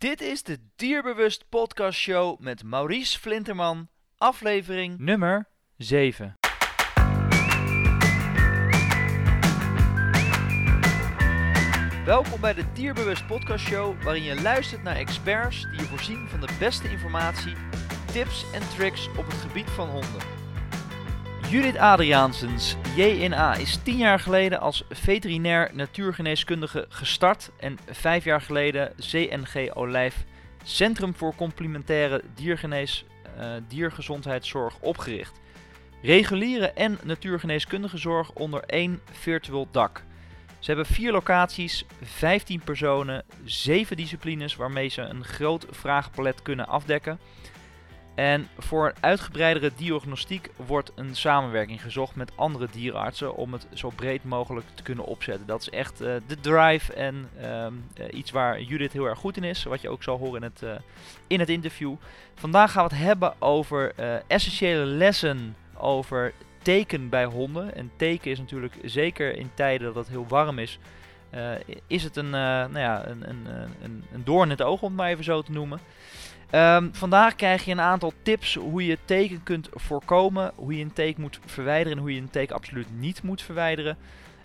Dit is de Dierbewust Podcast Show met Maurice Flinterman, aflevering nummer 7. Welkom bij de Dierbewust Podcast Show, waarin je luistert naar experts die je voorzien van de beste informatie, tips en tricks op het gebied van honden. Judith Adriaansens, JNA, is tien jaar geleden als veterinair natuurgeneeskundige gestart en vijf jaar geleden CNG Olijf, Centrum voor Complementaire uh, Diergezondheidszorg, opgericht. Reguliere en natuurgeneeskundige zorg onder één virtueel dak. Ze hebben vier locaties, 15 personen, 7 disciplines waarmee ze een groot vraagpalet kunnen afdekken. En voor een uitgebreidere diagnostiek wordt een samenwerking gezocht met andere dierenartsen om het zo breed mogelijk te kunnen opzetten. Dat is echt uh, de drive en uh, iets waar Judith heel erg goed in is, wat je ook zal horen in het, uh, in het interview. Vandaag gaan we het hebben over essentiële lessen over teken bij honden. En teken is natuurlijk zeker in tijden dat het heel warm is, is het een, nou ja, een, een, een, een doorn in het oog om het maar even zo te noemen. Um, vandaag krijg je een aantal tips hoe je teken kunt voorkomen, hoe je een teken moet verwijderen en hoe je een teken absoluut niet moet verwijderen.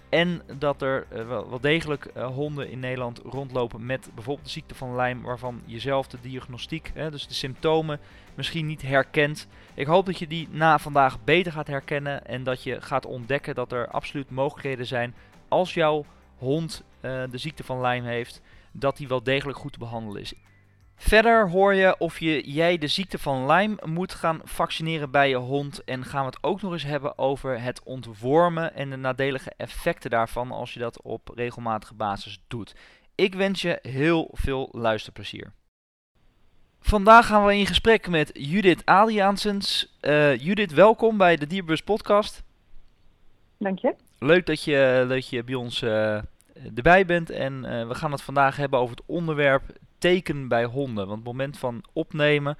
En dat er uh, wel, degelijk uh, honden in Nederland rondlopen met bijvoorbeeld de ziekte van Lyme, waarvan je zelf de diagnostiek, hè, dus de symptomen, misschien niet herkent. Ik hoop dat je die na vandaag beter gaat herkennen en dat je gaat ontdekken dat er absoluut mogelijkheden zijn als jouw hond uh, de ziekte van Lyme heeft, dat die wel degelijk goed te behandelen is. Verder hoor je of je, jij de ziekte van Lyme moet gaan vaccineren bij je hond. En gaan we het ook nog eens hebben over het ontwormen en de nadelige effecten daarvan als je dat op regelmatige basis doet. Ik wens je heel veel luisterplezier. Vandaag gaan we in gesprek met Judith Adriaansens. Uh, Judith, welkom bij de Dierbus podcast. Dank je. Leuk dat je, dat je bij ons uh, erbij bent en uh, we gaan het vandaag hebben over het onderwerp teken bij honden. Want het moment van opnemen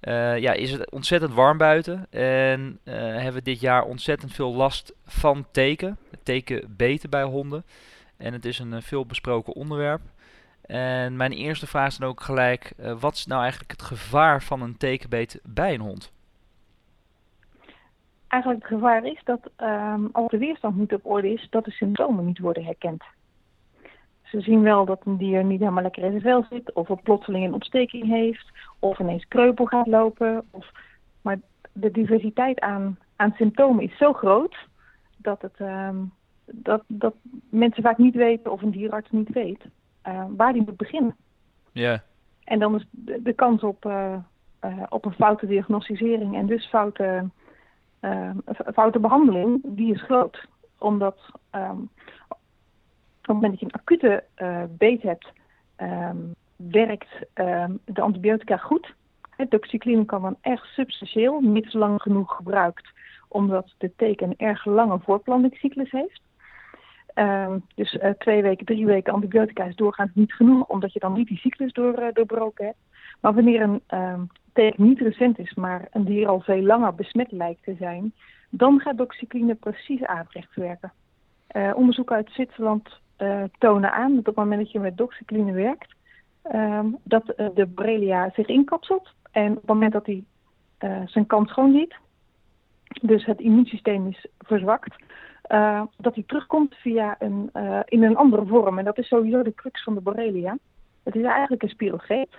uh, ja, is het ontzettend warm buiten. En uh, hebben we dit jaar ontzettend veel last van teken. Teken beten bij honden. En het is een uh, veel besproken onderwerp. En mijn eerste vraag is dan ook gelijk: wat is nou eigenlijk het gevaar van een tekenbeet bij een hond? Eigenlijk het gevaar is dat um, als de weerstand niet op orde is, dat de symptomen niet worden herkend. Ze zien wel dat een dier niet helemaal lekker in zijn vel zit, of een plotseling een ontsteking heeft, of ineens kreupel gaat lopen. Of, maar de diversiteit aan, aan symptomen is zo groot dat, het, um, dat, dat mensen vaak niet weten, of een dierarts niet weet, uh, waar die moet beginnen. Ja. Yeah. En dan is de, de kans op, uh, uh, op een foute diagnosticering en dus foute, foute behandeling, die is groot. Omdat um, op het moment dat je een acute uh, beet hebt, um, werkt um, de antibiotica goed. Het doxycline kan dan echt substantieel, niet lang genoeg gebruikt, omdat de teken een erg lange voortplantingscyclus heeft. Um, dus uh, twee weken, drie weken antibiotica is doorgaans niet genoeg, omdat je dan niet die cyclus door, uh, doorbroken hebt. Maar wanneer een teken niet recent is, maar een dier al veel langer besmet lijkt te zijn, dan gaat doxycline precies averechts werken. Uh, onderzoeken uit Zwitserland tonen aan dat op het moment dat je met doxycline werkt, um, dat uh, de Borrelia zich inkapselt. En op het moment dat hij uh, zijn kant schoon ziet, dus het immuunsysteem is verzwakt, dat hij terugkomt via een, in een andere vorm. En dat is sowieso de crux van de Borrelia. Het is eigenlijk een spirogeet.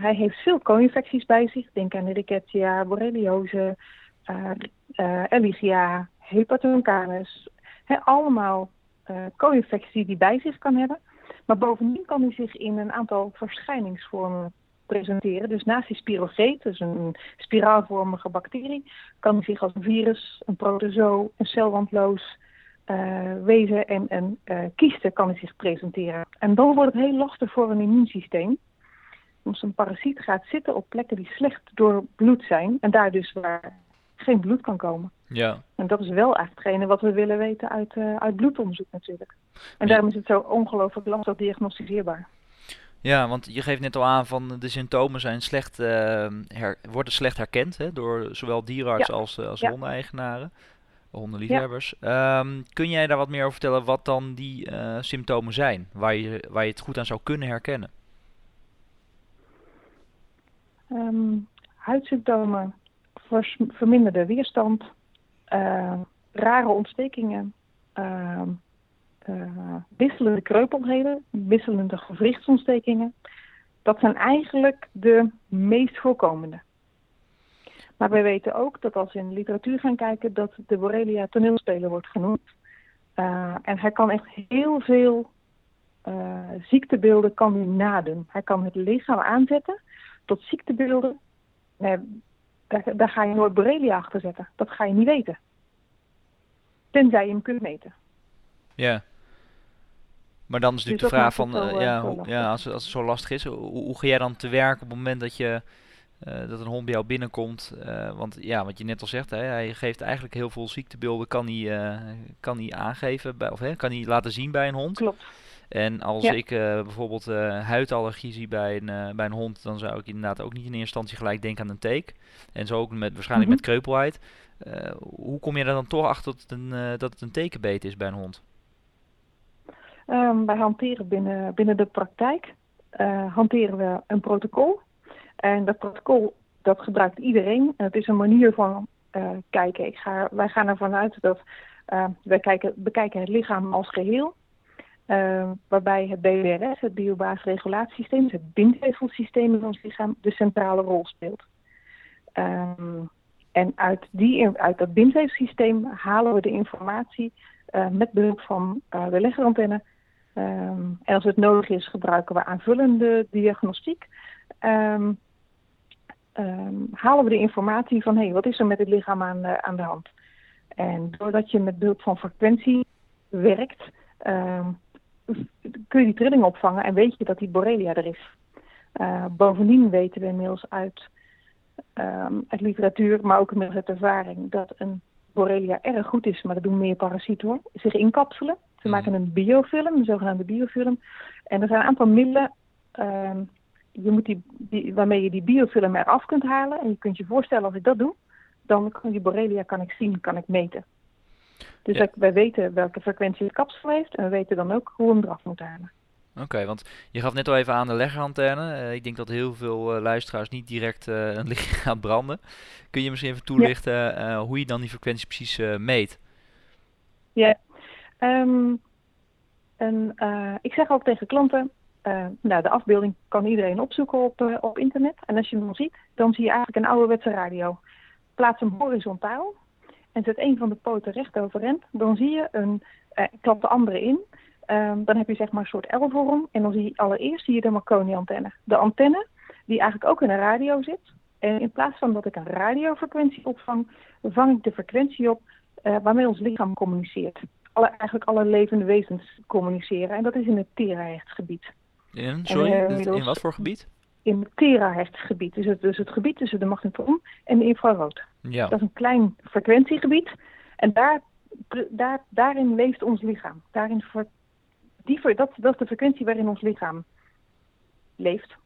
hij heeft veel co-infecties bij zich. Denk aan Rickettsia, borreliose, Ehrlichia, hepatocanus. He, allemaal co-infectie die bij zich kan hebben. Maar bovendien kan hij zich in een aantal verschijningsvormen presenteren. Dus naast die spirogeet, dus een spiraalvormige bacterie, kan hij zich als virus, een protozoo, een celwandloos uh, wezen en een uh, kan hij zich presenteren. En dan wordt het heel lastig voor een immuunsysteem. Als een parasiet gaat zitten op plekken die slecht door bloed zijn en daar dus waar geen bloed kan komen. Ja. En dat is wel echt hetgene wat we willen weten uit, uh, uit bloedonderzoek natuurlijk. En daarom is het zo ongelooflijk lastig diagnosticeerbaar. Ja, want je geeft net al aan van de symptomen zijn slecht, uh, her, worden slecht herkend hè, door zowel dierenartsen ja. als, uh, als ja. hondeneigenaren, hondenliefhebbers. Ja. Um, kun jij daar wat meer over vertellen wat dan die uh, symptomen zijn, waar je, waar je het goed aan zou kunnen herkennen? ehm, huidsymptomen, verminderde weerstand, rare ontstekingen, ehm, wisselende kreupelheden, wisselende gewrichtsontstekingen. Dat zijn eigenlijk de meest voorkomende. Maar wij weten ook dat als we in de literatuur gaan kijken, dat de Borrelia toneelspeler wordt genoemd. En hij kan echt heel veel ziektebeelden kan nadoen. Hij kan het lichaam aanzetten tot ziektebeelden. Daar, daar, ga je nooit Borrelia achter zetten. Dat ga je niet weten. Tenzij je hem kunt meten. Ja. Maar dan is natuurlijk dus de vraag van, uh, ja, hoe, ja als, als het zo lastig is, hoe, hoe ga jij dan te werk op het moment dat je uh, dat een hond bij jou binnenkomt. Uh, want ja, wat je net al zegt, hè, hij geeft eigenlijk heel veel ziektebeelden, kan hij, kan hij aangeven, bij, of hè, kan hij laten zien bij een hond. Klopt. En als ik bijvoorbeeld huidallergie zie bij een, bij een hond, dan zou ik inderdaad ook niet in eerste instantie gelijk denken aan een teek. En zo ook met, waarschijnlijk mm -hmm. met kreupelheid. hoe kom je er dan toch achter dat het een, dat het een tekenbeet is bij een hond? Um, wij hanteren binnen, binnen de praktijk hanteren we een protocol en dat protocol, dat gebruikt iedereen. En het is een manier van kijken. Ik ga, wij gaan ervan uit dat wij kijken, bekijken het lichaam als geheel. Uh, waarbij het BWRS, het biobaasregulatiesysteem, dus het bindweefselsysteem in ons lichaam, de centrale rol speelt. Um, en uit, die, uit dat bindweefselsysteem halen we de informatie met behulp van de leggerantenne. Um, en als het nodig is, gebruiken we aanvullende diagnostiek. Halen we de informatie van hé, hey, wat is er met het lichaam aan, uh, aan de hand? En doordat je met behulp van frequentie werkt, kun je die trilling opvangen en weet je dat die borrelia er is. Uh, bovendien weten we inmiddels uit, um, uit literatuur, maar ook inmiddels uit ervaring, dat een borrelia erg goed is, maar dat doen meer parasieten hoor, zich inkapselen. Ze mhm. maken een biofilm, een zogenaamde biofilm. En er zijn een aantal middelen um, je moet die, die, waarmee je die biofilm eraf kunt halen. En je kunt je voorstellen als ik dat doe, dan kan die borrelia kan ik zien, kan ik meten. Dus ja. wij weten welke frequentie het kapsel heeft en we weten dan ook hoe we hem eraf moeten halen. Oké, want je gaf net al even aan de leggerantenne. Uh, ik denk dat heel veel uh, luisteraars niet direct uh, een lichaam gaan branden. Kun je misschien even toelichten ja. hoe je dan die frequentie precies meet? Ja, um, en, ik zeg ook tegen klanten, nou, de afbeelding kan iedereen opzoeken op, op internet. En als je hem dan ziet, dan zie je eigenlijk een ouderwetse radio. Plaats hem horizontaal en zet een van de poten recht overeind. Dan zie je een, uh, klap de andere in. Um, dan heb je zeg maar een soort L-vorm. En dan zie je allereerst zie je de Marconi-antenne. De antenne die eigenlijk ook in een radio zit. En in plaats van dat ik een radiofrequentie opvang, vang ik de frequentie op waarmee ons lichaam communiceert. Alle, eigenlijk alle levende wezens communiceren. En dat is in het terahechtgebied. In, sorry, en, uh, in wat voor gebied? In het terahertzgebied. Dus het, dus het gebied tussen de magnetron en de infrarood. Ja. Dat is een klein frequentiegebied. En daar, daar, daarin leeft ons lichaam. Daarin die, dat, dat is de frequentie waarin ons lichaam leeft.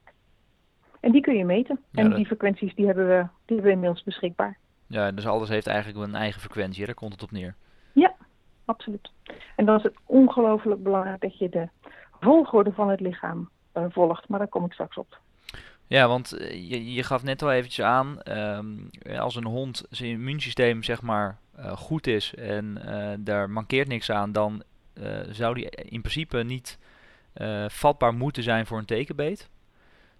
En die kun je meten. Ja, en die frequenties die hebben, we, die hebben we inmiddels beschikbaar. Ja, dus alles heeft eigenlijk een eigen frequentie. Daar komt het op neer. Ja, absoluut. En dan is het ongelooflijk belangrijk dat je de volgorde van het lichaam uh, volgt. Maar daar kom ik straks op. Ja, want eh, je, je gaf net al eventjes aan, um, als een hond zijn immuunsysteem zeg maar uh, goed is en uh, daar mankeert niks aan, dan zou die in principe niet vatbaar moeten zijn voor een tekenbeet.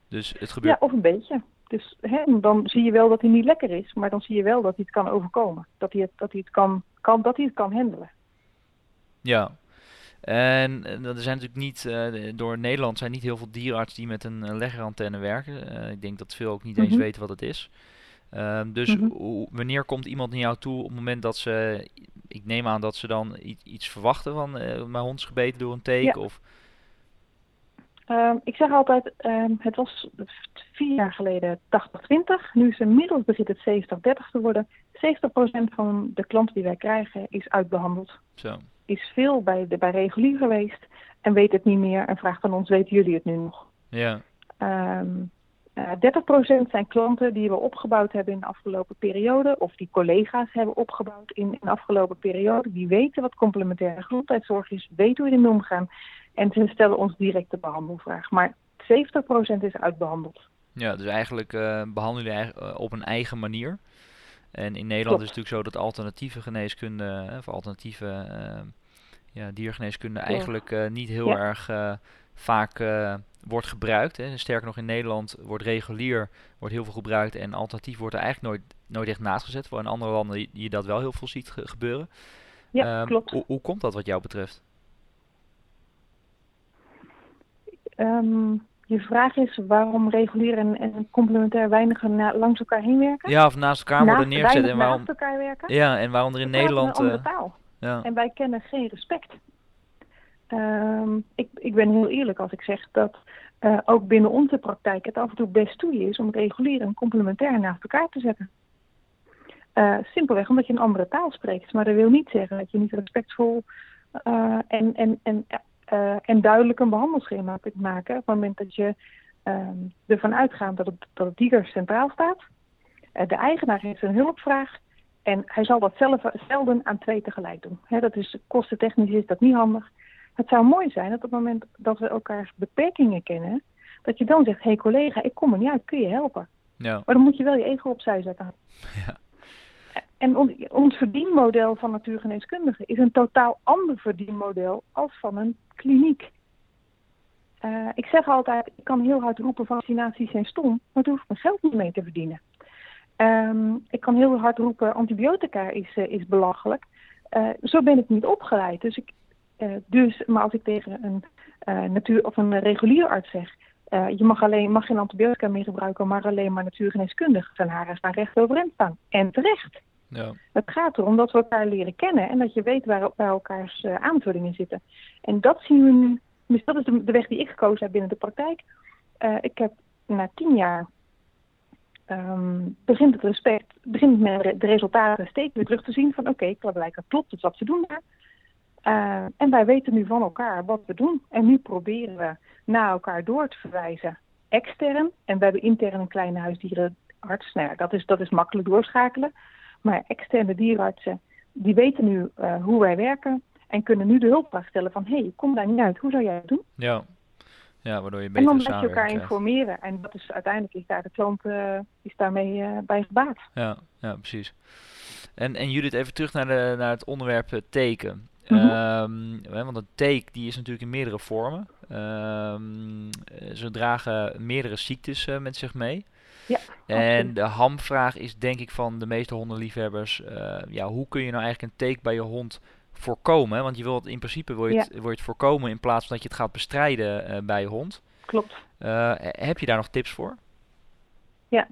Dus het gebeurt... Ja, of een beetje. Dus hè, dan zie je wel dat hij niet lekker is, maar dan zie je wel dat hij het kan overkomen. Dat hij het, dat hij het, kan, kan, dat hij het kan handelen. Ja, en er zijn natuurlijk niet, uh, door Nederland zijn niet heel veel dierenartsen die met een leggerantenne werken. Uh, ik denk dat veel ook niet eens mm -hmm. weten wat het is. Ehm, dus mm -hmm. wanneer komt iemand naar jou toe op het moment dat ze, ik neem aan dat ze dan iets verwachten van mijn hond is gebeten door een teken? Ja. Of... Um, ik zeg altijd, um, het was vier jaar geleden 80-20. Nu is inmiddels begint het 70-30 te worden. 70% van de klanten die wij krijgen is uitbehandeld. Zo is veel bij, de, bij regulier geweest en weet het niet meer en vraagt aan ons, weten jullie het nu nog? Ja. Um, uh, 30% zijn klanten die we opgebouwd hebben in de afgelopen periode, of die collega's hebben opgebouwd in, in de afgelopen periode. Die weten wat complementaire gezondheidszorg is, weten hoe je ermee omgaan en ze stellen ons direct de behandelvraag. Maar 70% is uitbehandeld. Ja, dus eigenlijk uh, behandelen jullie op een eigen manier. En in Nederland is het natuurlijk zo dat alternatieve geneeskunde, of alternatieve ja, diergeneeskunde, eigenlijk niet heel erg vaak wordt gebruikt. Hè. Sterker nog, in Nederland wordt regulier wordt heel veel gebruikt en alternatief wordt er eigenlijk nooit, nooit echt naast gezet. Voor in andere landen je, je dat wel heel veel ziet gebeuren. Ja, um, klopt. Hoe, hoe komt dat wat jou betreft? Um, je vraag is waarom regulier en, en complementair weinig langs elkaar heen werken? Ja, of naast elkaar worden neergezet. En waarom, naast elkaar werken? Ja, en waarom er in Nederland... Een andere uh, taal. Ja. En wij kennen geen respect. Um, ik, ik ben heel eerlijk als ik zeg dat uh, ook binnen onze praktijk het af en toe best toe is om regulier en complementair naast elkaar te zetten. Uh, simpelweg omdat je een andere taal spreekt. Maar dat wil niet zeggen dat je niet respectvol uh, en, en, en, en duidelijk een behandelschema kunt maken. Op het moment dat je ehm, ervan uitgaat dat het, dat het dier centraal staat. de eigenaar heeft een hulpvraag. En hij zal dat zelf zelden aan twee tegelijk doen. He, dat is kostentechnisch is dat niet handig. Het zou mooi zijn dat op het moment dat we elkaars beperkingen kennen, dat je dan zegt, hé hey collega, ik kom er niet uit, kun je helpen? Ja. Maar dan moet je wel je ego opzij zetten. Ja. En ons verdienmodel van natuurgeneeskundigen is een totaal ander verdienmodel als van een kliniek. Uh, ik zeg altijd, ik kan heel hard roepen vaccinaties zijn stom, maar daar hoef ik mijn geld niet mee te verdienen. Um, ik kan heel hard roepen antibiotica is, uh, is belachelijk. Uh, zo ben ik niet opgeleid. Dus ik, dus, maar als ik tegen een natuur of een regulier arts zeg, je mag alleen mag geen antibiotica meer gebruiken, maar alleen maar natuurgeneeskundig, zijn haren staan recht overeind staan. En terecht. Ja. Het gaat erom dat we elkaar leren kennen en dat je weet waar, waar elkaars aanvullingen zitten. En dat zien we nu, dus dat is de, weg die ik gekozen heb binnen de praktijk. ik heb na tien jaar um, begint het respect, begint met de resultaten steeds weer terug te zien van oké, okay, blijkbaar klopt het wat ze doen daar. Uh, en wij weten nu van elkaar wat we doen. En nu proberen we naar elkaar door te verwijzen. Extern. En we hebben intern een kleine huisdierenarts. Nou dat is, dat is makkelijk doorschakelen. Maar externe dierenartsen, die weten nu uh, hoe wij werken. En kunnen nu de hulpvraag stellen van... hé, hey, kom daar niet uit. Hoe zou jij het doen? Ja. Ja, waardoor je beter En dan moet je elkaar informeren. En dat is uiteindelijk is daar de klant uh, is daarmee uh, bij gebaat. Ja, ja, precies. En, en Judith, even terug naar, de, naar het onderwerp teken. Mm want een take die is natuurlijk in meerdere vormen. Um, ze dragen meerdere ziektes uh, met zich mee. Ja, en de hamvraag is denk ik van de meeste hondenliefhebbers, uh, ja, hoe kun je nou eigenlijk een take bij je hond voorkomen? Want je wilt in principe wil je, het, wil je het voorkomen in plaats van dat je het gaat bestrijden uh, bij je hond. Klopt. heb je daar nog tips voor? Ja,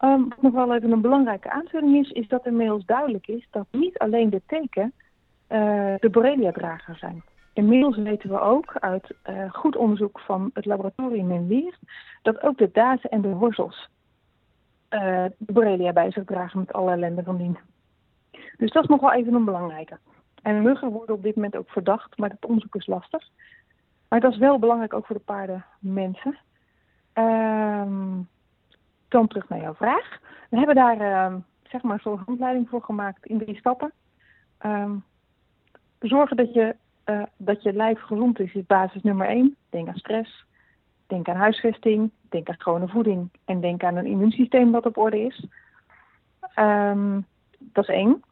um, wat nog wel even een belangrijke aanvulling is, is dat inmiddels duidelijk is dat niet alleen de teken de Borrelia-drager zijn. Inmiddels weten we ook uit uh, goed onderzoek van het laboratorium in Weer dat ook de dazen en de horzels uh, de Borrelia bij zich dragen met alle ellende van dien. Dus dat is nog wel even een belangrijke. En muggen worden op dit moment ook verdacht, maar dat onderzoek is lastig. Maar dat is wel belangrijk ook voor de paardenmensen. Um, dan terug naar jouw vraag. We hebben daar uh, zeg maar zo'n handleiding voor gemaakt in drie stappen. Um, zorgen dat je, uh, dat je lijf gezond is, is basis nummer één. Denk aan stress, denk aan huisvesting, denk aan gewone voeding en denk aan een immuunsysteem dat op orde is. Um, dat is één.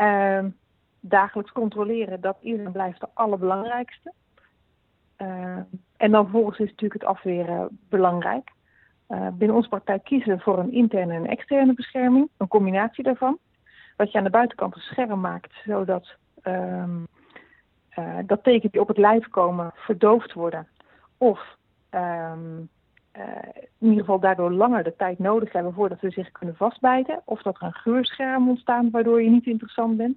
Um, dagelijks controleren, dat iedereen blijft de allerbelangrijkste. Uh, en dan vervolgens is natuurlijk het afweren belangrijk. Uh, binnen onze praktijk kiezen we voor een interne en externe bescherming, een combinatie daarvan. Wat je aan de buitenkant een scherm maakt, zodat uh, dat teken op het lijf komen verdoofd worden. Of in ieder geval daardoor langer de tijd nodig hebben voordat ze zich kunnen vastbijten. Of dat er een geurscherm ontstaat waardoor je niet interessant bent.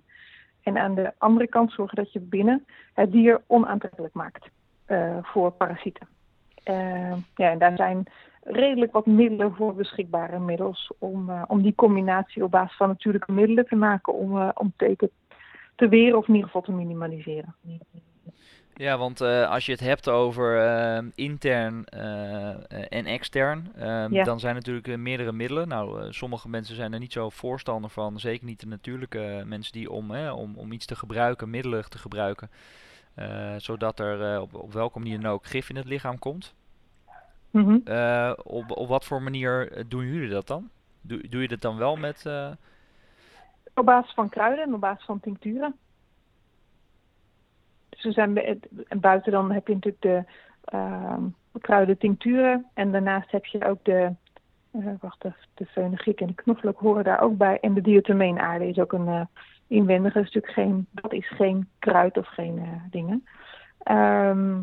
En aan de andere kant zorgen dat je binnen het dier onaantrekkelijk maakt uh, voor parasieten. ja, en daar zijn redelijk wat middelen voor beschikbaar inmiddels om, om die combinatie op basis van natuurlijke middelen te maken om, om teken te weren of in ieder geval te minimaliseren. Ja, want uh, als je het hebt over uh, intern uh, en extern, ehm, dan zijn natuurlijk meerdere middelen. Nou, sommige mensen zijn er niet zo voorstander van, zeker niet de natuurlijke mensen die om, om, om iets te gebruiken, middelen te gebruiken, zodat er op, op welke manier dan ook gif in het lichaam komt. Mhm. Eh, op, op wat voor manier eh, doen jullie dat dan? Doe, doe je dat dan wel met... eh, Op basis van kruiden en op basis van tincturen. Er zijn, buiten dan heb je natuurlijk de ehm kruiden tincturen. En daarnaast heb je ook de, eh, wacht even, de fenugreek en de knoflook horen daar ook bij. En de diatomeenaarde is ook een eh, inwendige. Dat is natuurlijk geen, dat is geen kruid of geen eh, dingen. Ehm,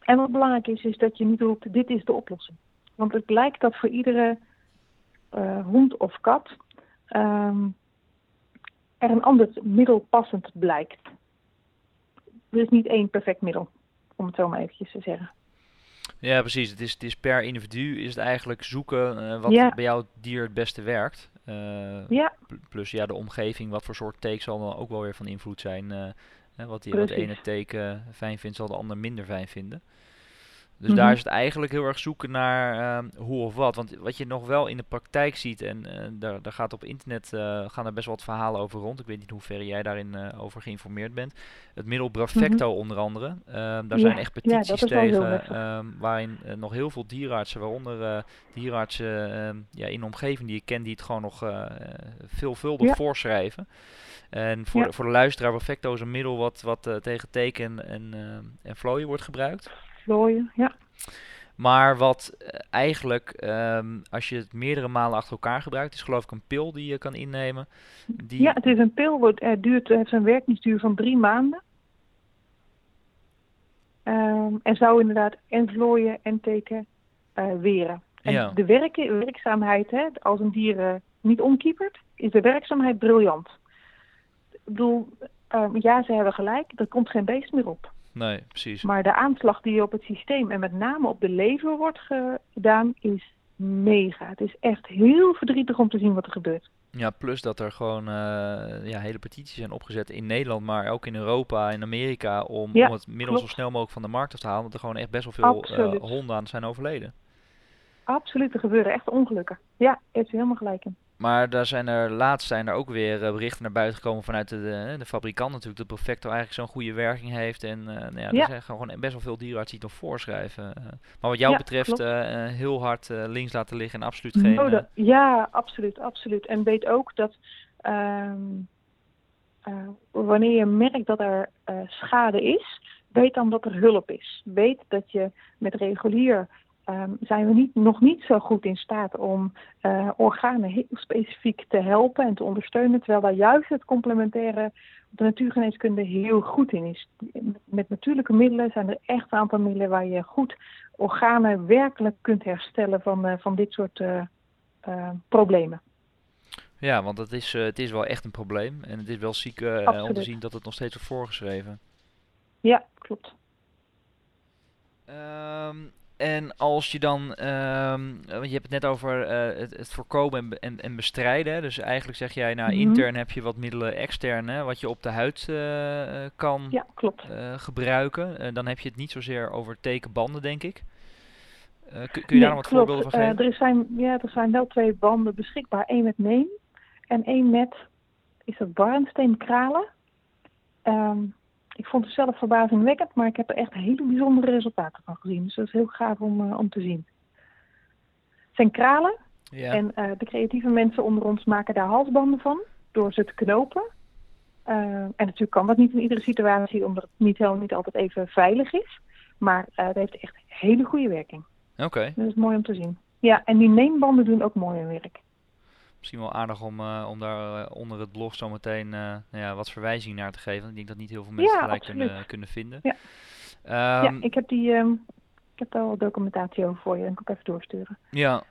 en wat belangrijk is, is dat je niet roept, dit is de oplossing. Want het blijkt dat voor iedere hond of kat ehm, er een ander middel passend blijkt. Er is niet één perfect middel, om het zo maar eventjes te zeggen. Ja, precies. Het is, het is per individu is het eigenlijk zoeken eh, wat Ja. bij jouw dier het beste werkt. Eh, Ja, pl- plus ja, de omgeving, wat voor soort teek zal dan ook wel weer van invloed zijn. eh, wat, die, wat de ene teken fijn vindt, zal de ander minder fijn vinden. Dus Mhm. daar is het eigenlijk heel erg zoeken naar ehm, hoe of wat. Want wat je nog wel in de praktijk ziet, en eh, daar, daar gaat op internet eh, gaan er best wel wat verhalen over rond. Ik weet niet hoe ver jij daarin eh, over geïnformeerd bent. Het middel Brafecto onder andere. Ehm, daar zijn echt petities tegen, ehm, waarin nog heel veel dierenartsen, waaronder dierenartsen ehm, ja, in de omgeving die ik ken, die het gewoon nog veelvuldig Ja. voorschrijven. En voor, de, voor de luisteraar, Brafecto is een middel wat, wat tegen teken en, en vlooien wordt gebruikt. Ja. Maar wat eh, eigenlijk, ehm, als je het meerdere malen achter elkaar gebruikt, is geloof ik een pil die je kan innemen. Die, Ja, het is een pil, wordt, het duurt, het heeft een werkingsduur van drie maanden. Ehm, en zou inderdaad en vlooien en teken eh, weren. En Ja. de werk, werkzaamheid, hè, als een dier eh, niet omkiepert, is de werkzaamheid briljant. Ik bedoel, ehm, ja, ze hebben gelijk, er komt geen beest meer op. Nee, precies. Maar de aanslag die op het systeem en met name op de lever wordt gedaan, is mega. Het is echt heel verdrietig om te zien wat er gebeurt. Ja, plus dat er gewoon eh, ja, hele petities zijn opgezet in Nederland, maar ook in Europa en Amerika om, Ja, om het middel klopt. zo snel mogelijk van de markt af te halen. Want er gewoon echt best wel veel eh, honden aan zijn overleden. Absoluut, er gebeuren echt ongelukken. Ja, heeft u helemaal gelijk in. Maar daar zijn er laatst zijn er ook weer eh, berichten naar buiten gekomen vanuit de, de, de fabrikant natuurlijk, dat Perfecto eigenlijk zo'n goede werking heeft. En eh nou ja, er zijn gewoon best wel veel dierenartsen die het nog voorschrijven. eh. maar wat jou Ja, betreft eh, eh, heel hard eh, links laten liggen en absoluut geen... Eh, dat- ja, absoluut, absoluut. En weet ook dat ehm, eh, wanneer je merkt dat er eh, schade is, weet dan dat er hulp is. Weet dat je met regulier ehm, zijn we niet, nog niet zo goed in staat om eh, organen heel specifiek te helpen en te ondersteunen, terwijl daar juist het complementaire de natuurgeneeskunde heel goed in is. Met natuurlijke middelen zijn er echt een aantal middelen waar je goed organen werkelijk kunt herstellen van, eh, van dit soort eh, problemen. Ja, want het is, het is wel echt een probleem. En het is wel ziek om te zien dat het nog steeds wordt voorgeschreven. Ja, klopt. Ehm, en als je dan, ehm, want je hebt het net over eh, het, het voorkomen en, en, en bestrijden. Dus eigenlijk zeg jij, nou Mhm. intern heb je wat middelen extern, hè, wat je op de huid eh, kan Ja, klopt. eh, gebruiken. Dan heb je het niet zozeer over tekenbanden, denk ik. Kun, kun je daar nog wat klopt. voorbeelden van geven? er, zijn, ja, er zijn wel twee banden beschikbaar. Eén met neem en één met, is dat barnsteenkralen? Ehm ik vond het zelf verbazingwekkend, maar ik heb er echt hele bijzondere resultaten van gezien. Dus dat is heel gaaf om, eh, om te zien. Het zijn kralen Ja. En eh, de creatieve mensen onder ons maken daar halsbanden van door ze te knopen. Eh, en natuurlijk kan dat niet in iedere situatie, omdat het niet, heel, niet altijd even veilig is. Maar het heeft echt hele goede werking. Oké, Dat is mooi om te zien. Ja, en die neembanden doen ook mooi hun werk. Misschien wel aardig om, eh, om daar eh, onder het blog zometeen eh nou ja, wat verwijzing naar te geven. want Ik denk dat niet heel veel mensen Ja, gelijk absoluut. kunnen, kunnen vinden. Ja. Ehm, ja, ik heb, die, ehm, ik heb daar wel documentatie over voor je. en kan ik even doorsturen. Ja,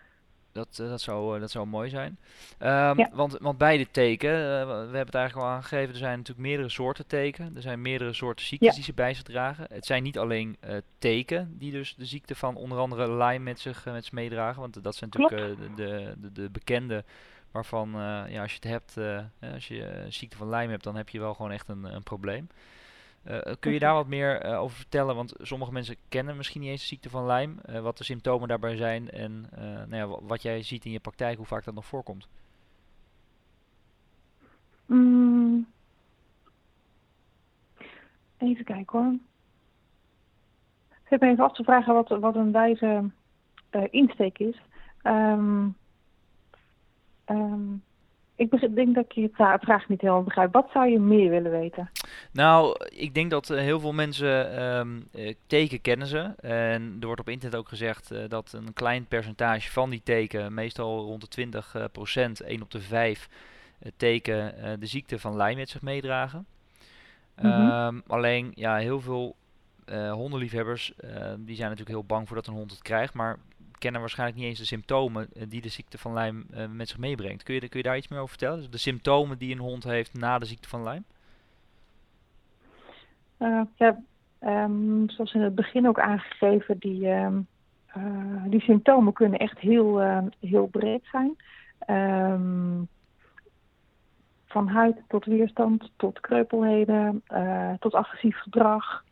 dat, dat, zou, dat zou mooi zijn. Ehm, Ja. want, want bij de teken, we hebben het eigenlijk al aangegeven, er zijn natuurlijk meerdere soorten teken. Er zijn meerdere soorten ziektes Ja. die ze bij zich dragen. Het zijn niet alleen eh, teken die dus de ziekte van onder andere Lyme met zich, met zich meedragen. Want dat zijn natuurlijk de, de, de bekende waarvan eh, ja, als je het hebt, eh, hè, als je eh, ziekte van Lyme hebt, dan heb je wel gewoon echt een, een probleem. Eh, eh, kun je daar wat meer eh, over vertellen? Want sommige mensen kennen misschien niet eens de ziekte van Lyme. eh, wat de symptomen daarbij zijn en eh, nou ja, wa- wat jij ziet in je praktijk, hoe vaak dat nog voorkomt. Mm. Even kijken hoor. Ik me even af te vragen wat, wat een wijze insteek is. Ehm, ehm, ik denk dat ik je vraag niet helemaal begrijp. Wat zou je meer willen weten? Nou, ik denk dat heel veel mensen um, teken kennen ze. En er wordt op internet ook gezegd dat een klein percentage van die teken, meestal rond de 20 procent, 1 op de 5 teken, de ziekte van Lyme met zich meedragen. Mm alleen, ja, heel veel hondenliefhebbers, die zijn natuurlijk heel bang voor dat een hond het krijgt. Maar kennen waarschijnlijk niet eens de symptomen eh, die de ziekte van Lyme uh, met zich meebrengt. Kun je, kun je daar iets meer over vertellen? Dus de symptomen die een hond heeft na de ziekte van Lyme? Uh, ja, um, zoals in het begin ook aangegeven, die, um, die symptomen kunnen echt heel, heel breed zijn. Van huid tot weerstand, tot kreupelheden, tot agressief gedrag.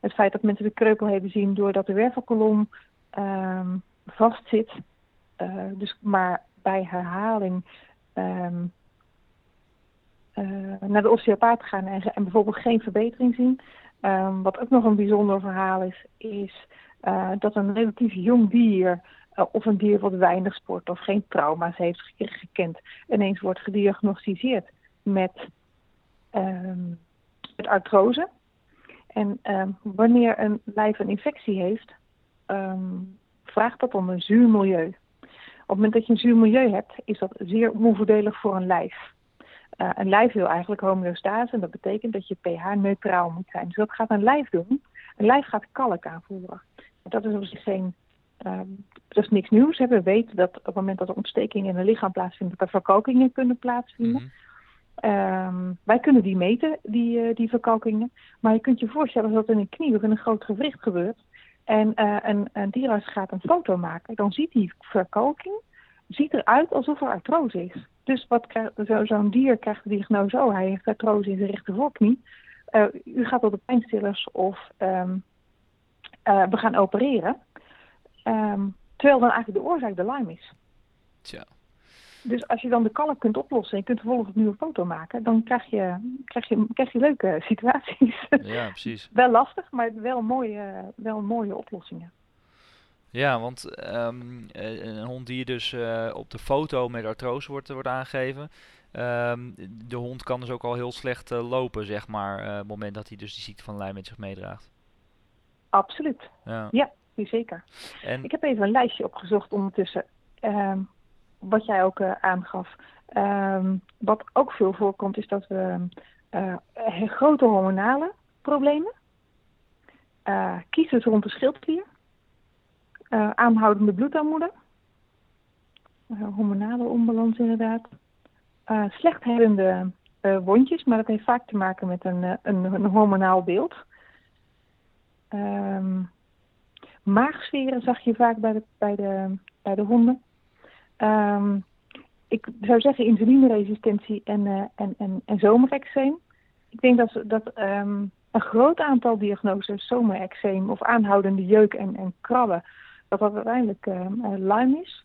het feit dat mensen de kreupelheden zien doordat de wervelkolom um, vastzit. Uh, dus maar bij herhaling um, uh, naar de osteopaat gaan en, en, bijvoorbeeld geen verbetering zien. Um, wat ook nog een bijzonder verhaal is, is uh, dat een relatief jong dier of een dier wat weinig sport of geen trauma's heeft gekend, ineens wordt gediagnosticeerd met, met artrose. En wanneer een lijf een infectie heeft, um, vraagt dat om een zuur milieu. Op het moment dat je een zuur milieu hebt, is dat zeer onvoordelig voor een lijf. Uh, een lijf wil eigenlijk homeostase en dat betekent dat je pH neutraal moet zijn. Dus dat gaat een lijf doen. Een lijf gaat kalk aanvoeren. Dat is op zich geen, um, dat is niks nieuws. Hè. We weten dat op het moment dat er ontstekingen in het lichaam plaatsvinden, dat er verkalkingen kunnen plaatsvinden. Mm Um, wij kunnen die meten, die, uh, die verkalkingen. Maar je kunt je voorstellen dat in een knie of in een groot gewricht gebeurt en uh, een, een dierarts gaat een foto maken, dan ziet die verkalking ziet eruit alsof er artrose is. Dus wat zo'n zo dier krijgt de diagnose, oh hij heeft artrose in zijn rechtervoorknie. Uh, u gaat op de pijnstillers of um, uh, we gaan opereren. Um, terwijl dan eigenlijk de oorzaak de Lyme is. Tja. Dus als je dan de kalk kunt oplossen en je kunt vervolgens een nieuwe foto maken, dan krijg je, krijg je, krijg je leuke situaties. Ja, precies. wel lastig, maar wel mooie, wel mooie oplossingen. Ja, want um, een hond die dus uh, op de foto met artrose wordt, wordt aangegeven, um, de hond kan dus ook al heel slecht uh, lopen, zeg maar, uh, op het moment dat hij dus die ziekte van Lyme met zich meedraagt. Absoluut. Ja, ja zeker. En... Ik heb even een lijstje opgezocht ondertussen. Um, wat jij ook uh, aangaf. Um, wat ook veel voorkomt is dat we uh, grote hormonale problemen, uh, kiezers rond de schildklier, aanhoudende bloedarmoede, hormonale onbalans inderdaad, slecht hellende wondjes, maar dat heeft vaak te maken met een, een, een hormonaal beeld. Um, maagsferen zag je vaak bij de, bij de, bij de honden. Um, ik zou zeggen insulineresistentie en, uh, en, en, en zomerexeem. Ik denk dat, dat um, een groot aantal diagnoses, zomerexeem of aanhoudende jeuk en, en krabben, dat dat uiteindelijk uh, Lyme is.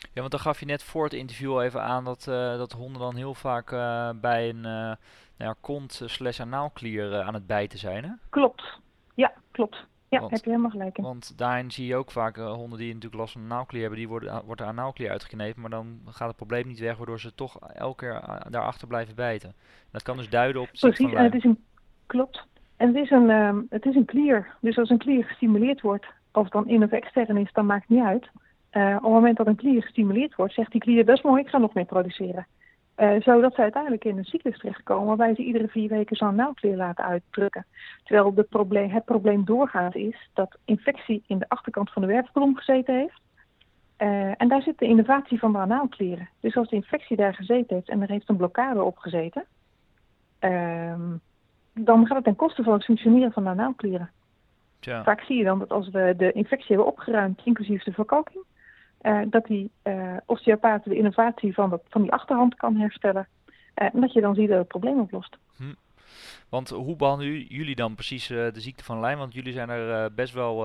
Ja, want dan gaf je net voor het interview al even aan dat, uh, dat honden dan heel vaak uh, bij een nou ja, kont slash anaalklier aan het bijten zijn, hè? Klopt. Ja, klopt. Ja, want, heb je helemaal gelijk in. Want daarin zie je ook vaak uh, honden die natuurlijk last van een naalklier hebben, die worden, wordt er aan naalklier uitgeknepen, maar dan gaat het probleem niet weg, waardoor ze toch elke keer uh, daarachter blijven bijten. dat kan dus duiden op... Precies, het is een... Klopt. En het is, een, uh, het is een klier. Dus als een klier gestimuleerd wordt, of het dan in of extern is, dan maakt het niet uit. Uh, op het moment dat een klier gestimuleerd wordt, zegt die klier, best mooi, ik ga nog meer produceren. Uh, zodat ze uiteindelijk in een cyclus terechtkomen waarbij ze iedere vier weken zo'n nauwkleer laten uitdrukken. Terwijl de probleem, het probleem doorgaat is dat infectie in de achterkant van de wervelkolom gezeten heeft. Uh, en daar zit de innovatie van de anaalkleren. Dus als de infectie daar gezeten heeft en er heeft een blokkade op gezeten, uh, dan gaat het ten koste van het functioneren van de anaalkleren. Ja. Vaak zie je dan dat als we de infectie hebben opgeruimd, inclusief de verkalking, uh, dat die uh, osteopaat de innovatie van, dat, van die achterhand kan herstellen. Uh, en dat je dan ziet dat het probleem oplost. Hm. Want hoe behandelen jullie dan precies de ziekte van Lyme? Want jullie zijn er best wel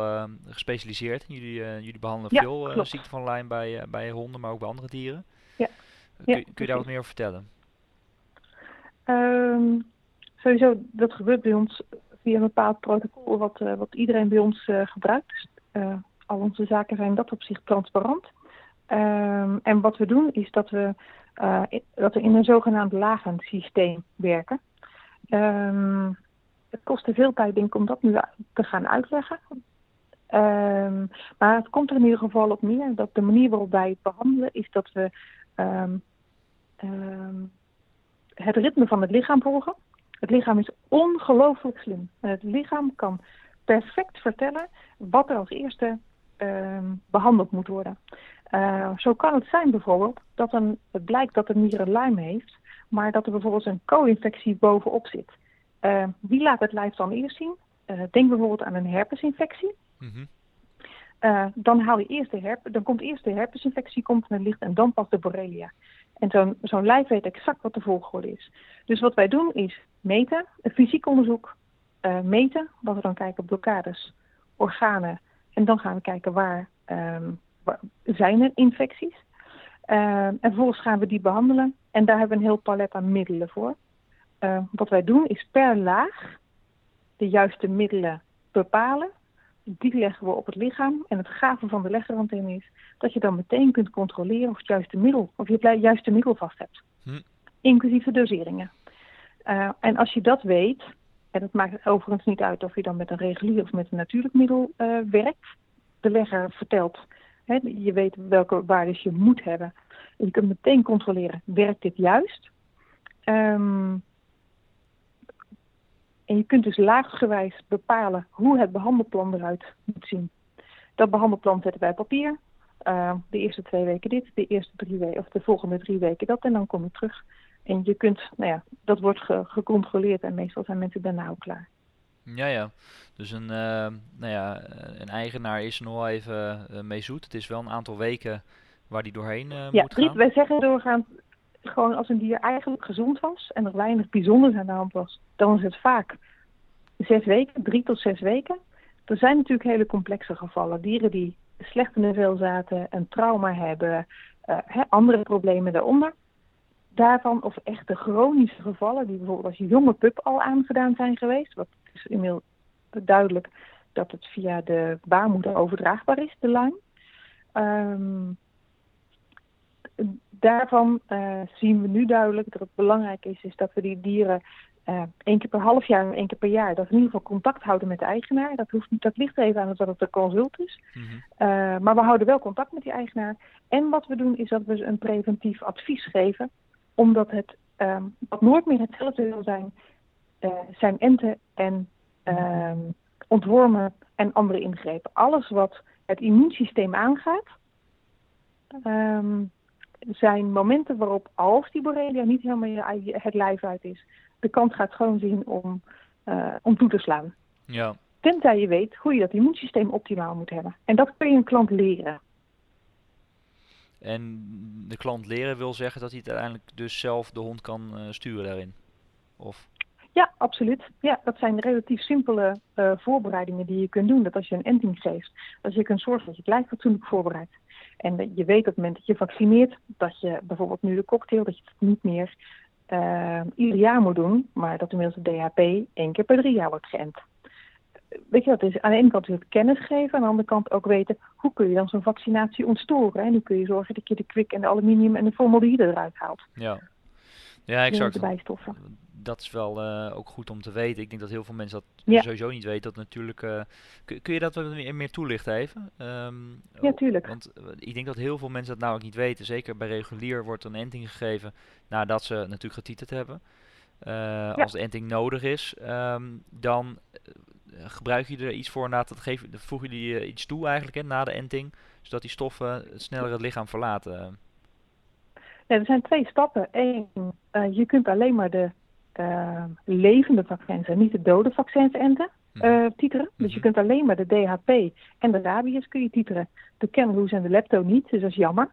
gespecialiseerd. Jullie, jullie behandelen ja, veel ziekte van Lyme bij, bij honden, maar ook bij andere dieren. Ja. Kun, kun je daar wat meer over vertellen? Um, sowieso, dat gebeurt bij ons via een bepaald protocol wat, wat iedereen bij ons gebruikt. Dus, onze zaken zijn dat opzicht transparant. Ehm, en wat we doen is dat we, uh, dat we in een zogenaamd lagend systeem werken. Ehm, het kostte veel tijd denk ik om dat nu te gaan uitleggen. Um, maar het komt er in ieder geval op neer dat de manier waarop wij het behandelen is dat we het ritme van het lichaam volgen. Het lichaam is ongelooflijk slim. Het lichaam kan perfect vertellen wat er als eerste behandeld moet worden. Uh, zo kan het zijn bijvoorbeeld dat een, het blijkt dat een nier een luim heeft, maar dat er bijvoorbeeld een co-infectie bovenop zit. Uh, wie laat het lijf dan eerst zien? Uh, denk bijvoorbeeld aan een herpesinfectie. Mm uh, dan, haal je eerst de herp dan komt eerst de herpesinfectie komt naar het licht en dan pas de borrelia. En zo'n zo'n lijf weet exact wat de volgorde is. Dus wat wij doen is meten, een fysiek onderzoek, uh, meten, wat we dan kijken op blokkades, organen. En dan gaan we kijken waar, um, waar zijn er infecties. Uh, en vervolgens gaan we die behandelen. En daar hebben we een heel palet aan middelen voor. Uh, wat wij doen is per laag de juiste middelen bepalen die leggen we op het lichaam. En het gave van de leggerantenne is dat je dan meteen kunt controleren of, het juiste middel, of je het juiste middel vast hebt. Hm. Inclusief de doseringen. Uh, en als je dat weet, en het maakt overigens niet uit of je dan met een regulier of met een natuurlijk middel uh, werkt. De legger vertelt, hè, je weet welke waardes je moet hebben. En je kunt meteen controleren, werkt dit juist? Um, en je kunt dus laaggewijs bepalen hoe het behandelplan eruit moet zien. Dat behandelplan zetten wij op papier. Uh, de eerste twee weken dit, de eerste drie weken, of de volgende drie weken dat. En dan kom je terug. En je kunt, nou ja, dat wordt ge gecontroleerd en meestal zijn mensen daarna ook klaar. Ja, ja. Dus een, uh, nou ja, een eigenaar is nog wel even uh, mee zoet. Het is wel een aantal weken waar die doorheen uh, ja, moet gaan. Wij zeggen doorgaan gewoon als een dier eigenlijk gezond was en er weinig bijzonders aan de hand was, dan is het vaak zes weken, drie tot zes weken. Er zijn natuurlijk hele complexe gevallen. Dieren die slecht in de vel zaten, een trauma hebben, uh, andere problemen daaronder. Daarvan, of echt de chronische gevallen, die bijvoorbeeld als jonge pup al aangedaan zijn geweest. Wat is inmiddels duidelijk dat het via de baarmoeder overdraagbaar is, de Lyme. Um, daarvan uh, zien we nu duidelijk dat het belangrijk is, is dat we die dieren uh, één keer per half jaar en één keer per jaar, dat we in ieder geval contact houden met de eigenaar. Dat, hoeft, dat ligt even aan dat het een consult is. Mm -hmm. uh, maar we houden wel contact met die eigenaar. En wat we doen is dat we ze een preventief advies geven, omdat het um, wat nooit meer hetzelfde wil zijn, zijn enten en um, ontwormen en andere ingrepen. Alles wat het immuunsysteem aangaat, um, zijn momenten waarop als die borrelia niet helemaal het lijf uit is, de kans gaat gewoon zien om, uh, om toe te slaan. Ja. Tenzij je weet hoe je dat immuunsysteem optimaal moet hebben. En dat kun je een klant leren. En de klant leren wil zeggen dat hij het uiteindelijk dus zelf de hond kan uh, sturen daarin? Of? Ja, absoluut. Ja, dat zijn relatief simpele uh, voorbereidingen die je kunt doen. Dat als je een enting geeft, dat je kunt zorgen dat je het lijf fatsoenlijk voorbereidt. En je weet op het moment dat je vaccineert, dat je bijvoorbeeld nu de cocktail, dat je het niet meer uh, ieder jaar moet doen, maar dat inmiddels de DHP één keer per drie jaar wordt geënt. Weet je, dat is aan de ene kant natuurlijk kennis geven, aan de andere kant ook weten hoe kun je dan zo'n vaccinatie ontstoren. En hoe kun je zorgen dat je de kwik en de aluminium en de formaldehyde eruit haalt. Ja, ja exact. De bijstoffen dat is wel uh, ook goed om te weten. Ik denk dat heel veel mensen dat ja. sowieso niet weten. Dat natuurlijk. Uh, kun, kun, je dat wat meer, meer toelichten even? Um, ja, tuurlijk. Want uh, ik denk dat heel veel mensen dat nou ook niet weten. Zeker bij regulier wordt een enting gegeven nadat ze natuurlijk getiteld hebben. Ja. Als de enting nodig is, um, dan gebruik je er iets voor na dat geef, voeg je die iets toe eigenlijk hè, na de enting, zodat die stoffen sneller het lichaam verlaten. Ja, er zijn twee stappen. Eén, je kunt alleen maar de uh, levende vaccins en niet de dode vaccins enten, uh, titeren. Dus je kunt alleen maar de DHP en de rabies kun je titeren. De kennelhoes en de lepto niet, dus dat is jammer.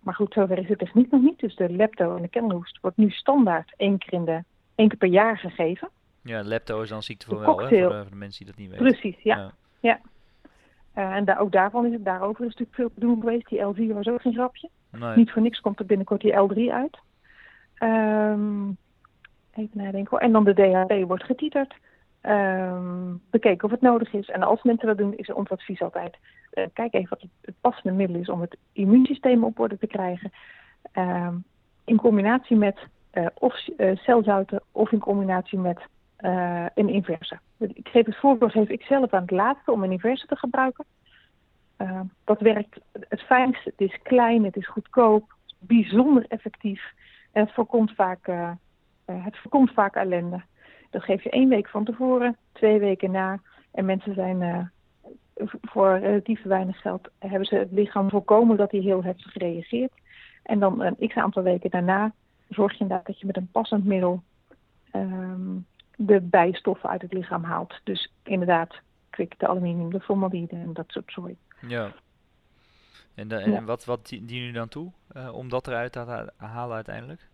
Maar goed, zover is het techniek nog niet. Dus de lepto en de kennelhoest wordt nu standaard één keer, in de, één keer per jaar gegeven. Ja, lepto is dan ziekte voor wel, hè, voor, de, voor de mensen die dat niet weten. Precies, ja. ja. ja. Uh, en daar, ook daarvan is het, daarover is natuurlijk veel te doen geweest. Die L4 was ook geen grapje. Nee. Niet voor niks komt er binnenkort die L3 uit. Um, Even nadenken hoor. En dan de DHP wordt getiterd. ehm, bekeken of het nodig is. En als mensen dat doen, is ons advies altijd: uh, kijk even wat het, passende middel is om het immuunsysteem op orde te krijgen. Ehm, in combinatie met uh, of celzouten of in combinatie met een inverse. Ik geef het voorbeeld, geef ik zelf aan het laatste om een inverse te gebruiken. Ehm, dat werkt het fijnst. Het is klein, het is goedkoop, bijzonder effectief. En het voorkomt vaak, het voorkomt vaak ellende. Dat geef je één week van tevoren, twee weken na. En mensen zijn uh, voor relatief weinig geld, hebben ze het lichaam voorkomen dat hij heel heftig reageert. En dan een x aantal weken daarna zorg je inderdaad dat je met een passend middel um, de bijstoffen uit het lichaam haalt. Dus inderdaad, kwik, de aluminium, de formaldehyde en dat soort zooi. Ja. En, de, en wat, wat dien u dan toe uh, om dat eruit te halen uiteindelijk?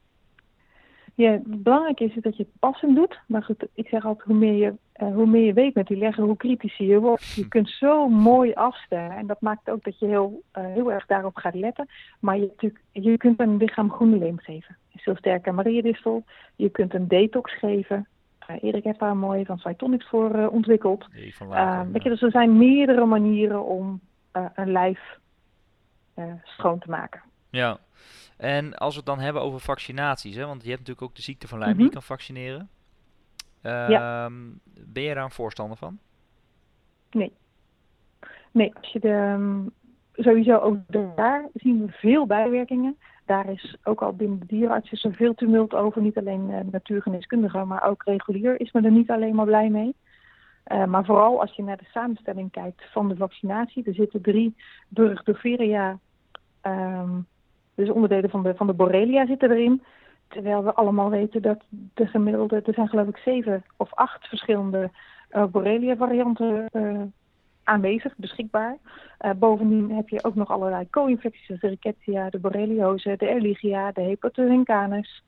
Ja, het belangrijke is dat je het passend doet. Maar goed, ik zeg altijd, hoe meer je, uh, hoe meer je weet met die leggen, hoe kritischer je wordt. Je kunt zo mooi afstellen. En dat maakt ook dat je heel, uh, heel erg daarop gaat letten. Maar je, natuurlijk, je kunt een lichaam groene leem geven. Zo sterke mariedistel. Je kunt een detox geven. Erik heeft daar mooi van Cytonics voor uh, ontwikkeld. Nee, later, weet je, dus er zijn meerdere manieren om een lijf schoon te maken. Ja, en als we het dan hebben over vaccinaties, hè, want je hebt natuurlijk ook de ziekte van Lyme die je kan vaccineren. ja. Ehm, ben je daar een voorstander van? Nee. Nee, als je de, um, sowieso ook daar zien we veel bijwerkingen. Daar is ook al binnen de dierenartsen zoveel tumult over. Niet alleen uh, natuurgeneeskundigen, maar ook regulier is men er niet alleen maar blij mee. Uh, maar vooral als je naar de samenstelling kijkt van de vaccinatie. Er zitten drie Burgdorferia um, dus onderdelen van de, van de Borrelia zitten erin. Terwijl we allemaal weten dat de gemiddelde, er zijn geloof ik zeven of acht verschillende uh, Borrelia-varianten uh, aanwezig, beschikbaar. Uh, bovendien heb je ook nog allerlei co-infecties, de Rickettsia, de Borreliose, de Erligia, de Hepatodencanus.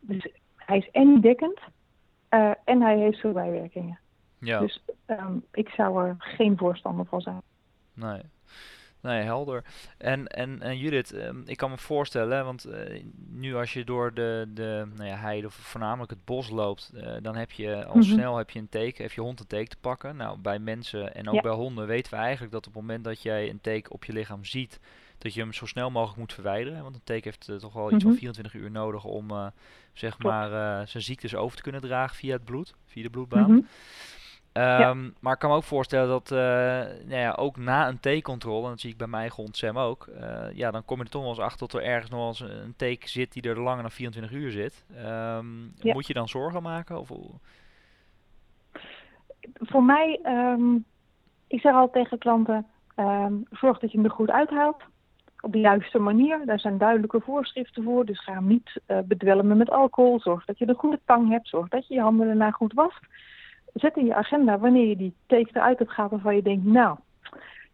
Dus hij is en dekkend en hij heeft veel bijwerkingen. Ja. Dus um, ik zou er geen voorstander van zijn. Nee. Nee, helder. En, en, en Judith, um, ik kan me voorstellen, want uh, nu als je door de, de nou ja, heide of voornamelijk het bos loopt, uh, dan heb je al mm -hmm. snel heb je een teken, heb je hond een teken te pakken. Nou, bij mensen en ook ja. bij honden weten we eigenlijk dat op het moment dat jij een teken op je lichaam ziet, dat je hem zo snel mogelijk moet verwijderen. Want een teken heeft uh, toch wel mm -hmm. iets van 24 uur nodig om zeg maar zijn ziektes over te kunnen dragen via het bloed, via de bloedbaan. Mm -hmm. Um, ja. Maar ik kan me ook voorstellen dat uh, nou ja, ook na een T-controle, en dat zie ik bij mijn hond Sam ook, uh, ja, dan kom je er toch wel eens achter dat er ergens nog eens een teken zit die er langer dan 24 uur zit. Um, ja. Moet je dan zorgen maken? Of... Voor mij, um, ik zeg altijd tegen klanten, zorg dat je hem er goed uithaalt. Op de juiste manier. Daar zijn duidelijke voorschriften voor. Dus ga hem niet uh, bedwelmen met alcohol. Zorg dat je een goede tang hebt. Zorg dat je je handen daarna goed wast zet in je agenda wanneer je die teken eruit hebt gehaald waarvan je denkt, nou,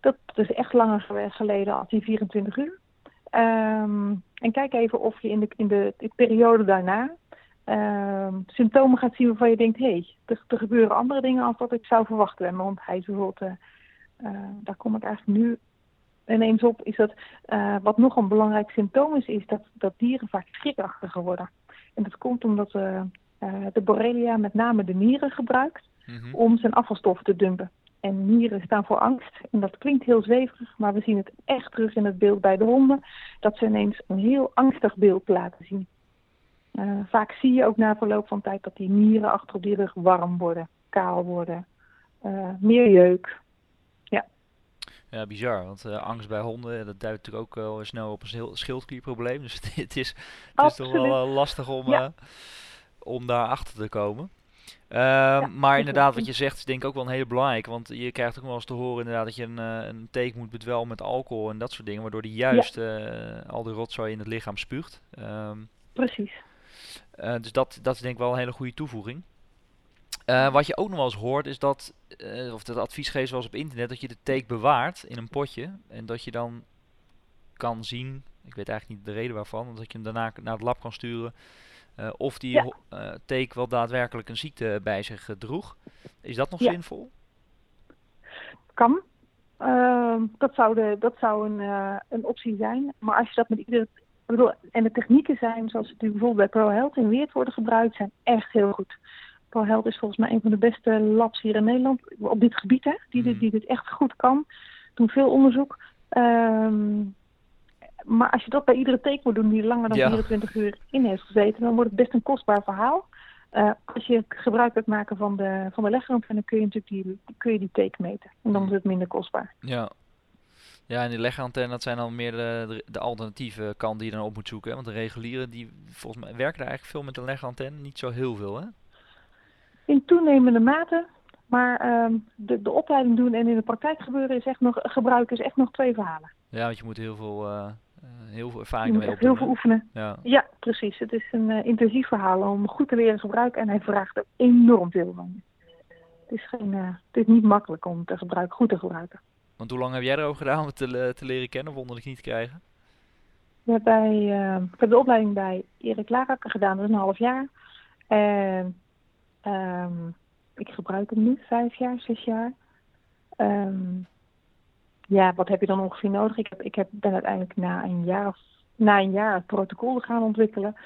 dat is echt langer geleden als die 24 uur. Um, en kijk even of je in de, in de, de periode daarna um, symptomen gaat zien waarvan je denkt, hé, hey, er, gebeuren andere dingen als wat ik zou verwachten mijn hond. Hij is bijvoorbeeld, uh, uh, daar kom ik eigenlijk nu ineens op, is dat uh, wat nog een belangrijk symptoom is, is dat, dat dieren vaak schrikachtiger worden. En dat komt omdat de Borrelia met name de nieren gebruikt mm -hmm. om zijn afvalstoffen te dumpen. En nieren staan voor angst. En dat klinkt heel zweverig, maar we zien het echt terug in het beeld bij de honden. Dat ze ineens een heel angstig beeld laten zien. Uh, vaak zie je ook na verloop van tijd dat die nieren achter op die rug warm worden, kaal worden, uh, meer jeuk. Ja. Ja, bizar. Want uh, angst bij honden, dat duidt natuurlijk ook wel snel op een schildklierprobleem. Dus het is, het is toch wel lastig om, ja. Om daar achter te komen. Uh, ja, maar inderdaad, wat je zegt is denk ik ook wel een hele belangrijke. Want je krijgt ook wel eens te horen inderdaad dat je een, uh, een teken moet bedwelmen met alcohol en dat soort dingen. Waardoor die juist ja. uh, al de rotzooi in het lichaam spuugt. Um, Precies. dus dat, dat is denk ik wel een hele goede toevoeging. wat je ook nog wel eens hoort is dat, of dat advies geeft zoals op internet, dat je de take bewaart in een potje. En dat je dan kan zien, ik weet eigenlijk niet de reden waarvan, dat je hem daarna naar het lab kan sturen. Uh, of die ja. uh, teek wel daadwerkelijk een ziekte bij zich uh, droeg. Is dat nog ja. zinvol? Kan. Ehm, dat zou, de, dat zou een, een optie zijn. Maar als je dat met iedere. Bedoel, en de technieken zijn, zoals die bijvoorbeeld bij ProHealth in Weert worden gebruikt, zijn echt heel goed. Held is volgens mij een van de beste labs hier in Nederland op dit gebied, hè, die, dit, Mhm. die dit echt goed kan. Doen veel onderzoek. Ehm, maar als je dat bij iedere take moet doen die langer dan Ja. 24 uur in heeft gezeten, dan wordt het best een kostbaar verhaal. Eh, als je gebruik wilt maken van de, van de legantenne, kun je natuurlijk die, kun je die take meten. En dan is het minder kostbaar. Ja. Ja, en die legantenne, dat zijn dan meer de, de, alternatieve kant die je dan op moet zoeken. hè? Want de reguliere, die volgens mij werken er eigenlijk veel met een legantenne. Niet zo heel veel, hè? In toenemende mate, maar ehm, de, de opleiding doen en in de praktijk gebeuren is echt nog, gebruiken is echt nog twee verhalen. Ja, want je moet heel veel, eh, heel veel ervaring ermee echt heel opdoen. veel oefenen. Ja. Ja, precies. Het is een eh, intensief verhaal om goed te leren gebruiken en hij vraagt er enorm veel van. Het is, geen, eh, het is niet makkelijk om te gebruiken, goed te gebruiken. Want hoe lang heb jij erover gedaan om het te, le- te leren kennen of onder de knie te krijgen? Bij, eh, ik heb de opleiding bij Erik Larakker gedaan, dat is een half jaar. En ehm, ik gebruik hem nu, vijf jaar, zes jaar. Ehm, ja, wat heb je dan ongeveer nodig? Ik, heb, ik heb, ben uiteindelijk na een jaar of na een jaar het protocol gaan ontwikkelen.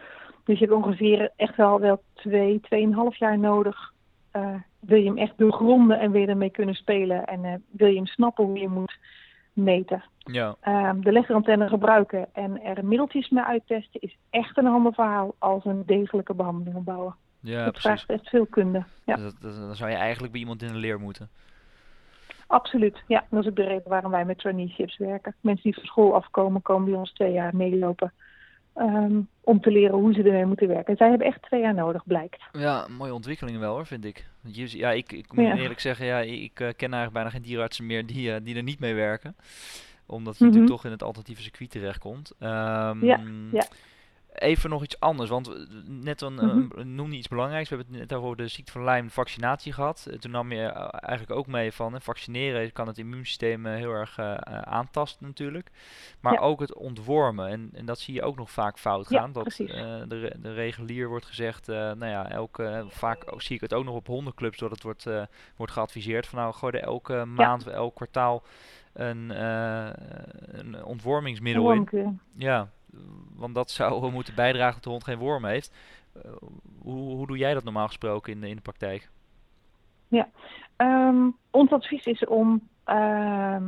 Dus je hebt ongeveer echt wel, wel twee, tweeënhalf jaar nodig. Eh, wil je hem echt doorgronden en wil je ermee kunnen spelen en eh, wil je hem snappen hoe je moet meten. Ja, Ehm, de leggerantenne gebruiken en er middeltjes mee uittesten is echt een ander verhaal als een degelijke behandeling opbouwen. ja dat precies. vraagt echt veel kunde. Ja, Dus dat, dat- dan zou je eigenlijk bij iemand in de leer moeten. Absoluut. Ja, dat is ook de reden waarom wij met traineeships werken. Mensen die van school afkomen, komen bij ons twee jaar meelopen. ehm, om te leren hoe ze ermee moeten werken. En zij hebben echt twee jaar nodig, blijkt. Ja, mooie ontwikkeling wel hoor, vind ik. Ja, ik, ik moet Ja. eerlijk zeggen, ja, ik eh, ken eigenlijk bijna geen dierenartsen meer die, eh, die er niet mee werken. Omdat je Mhm. natuurlijk toch in het alternatieve circuit terechtkomt. Ehm, Ja, ja. Even nog iets anders, want eh, net een, Mhm. eh, noem je iets belangrijks. We hebben het net over de ziekte van Lyme vaccinatie gehad. Eh, toen nam je eh, eigenlijk ook mee van eh, vaccineren kan het immuunsysteem eh, heel erg eh, eh, aantasten natuurlijk. Maar Ja. ook het ontwormen. En, en dat zie je ook nog vaak fout Ja, gaan. dat eh, de, de regulier wordt gezegd, eh, nou ja, elke, eh, vaak zie ik het ook nog op hondenclubs dat het wordt, eh, wordt geadviseerd van nou gooi er elke maand, elk kwartaal een, eh, een ontwormingsmiddel in. Ja, want dat zou moeten bijdragen dat de hond geen worm heeft. Eh, hoe, hoe doe jij dat normaal gesproken in, de- in de praktijk? Ehm, ons advies is om ehm,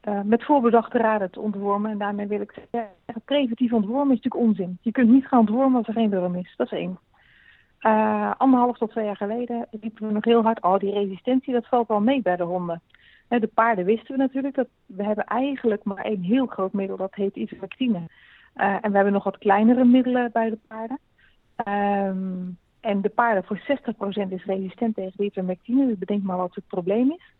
eh, met voorbedachte raden te ontwormen. En daarmee wil ik zeggen, preventief ontwormen is natuurlijk onzin. Je kunt niet gaan ontwormen als er geen worm is. Dat is één. Eh, anderhalf tot twee jaar geleden liepen we nog heel hard. Oh, die resistentie, dat valt wel mee bij de honden. De paarden wisten we natuurlijk. Dat we hebben eigenlijk maar één heel groot middel, dat heet ivermectine. Eh, en we hebben nog wat kleinere middelen bij de paarden. Ehm, en de paarden voor 60% is resistent tegen de ivermectine. Dus bedenk maar wat het probleem is.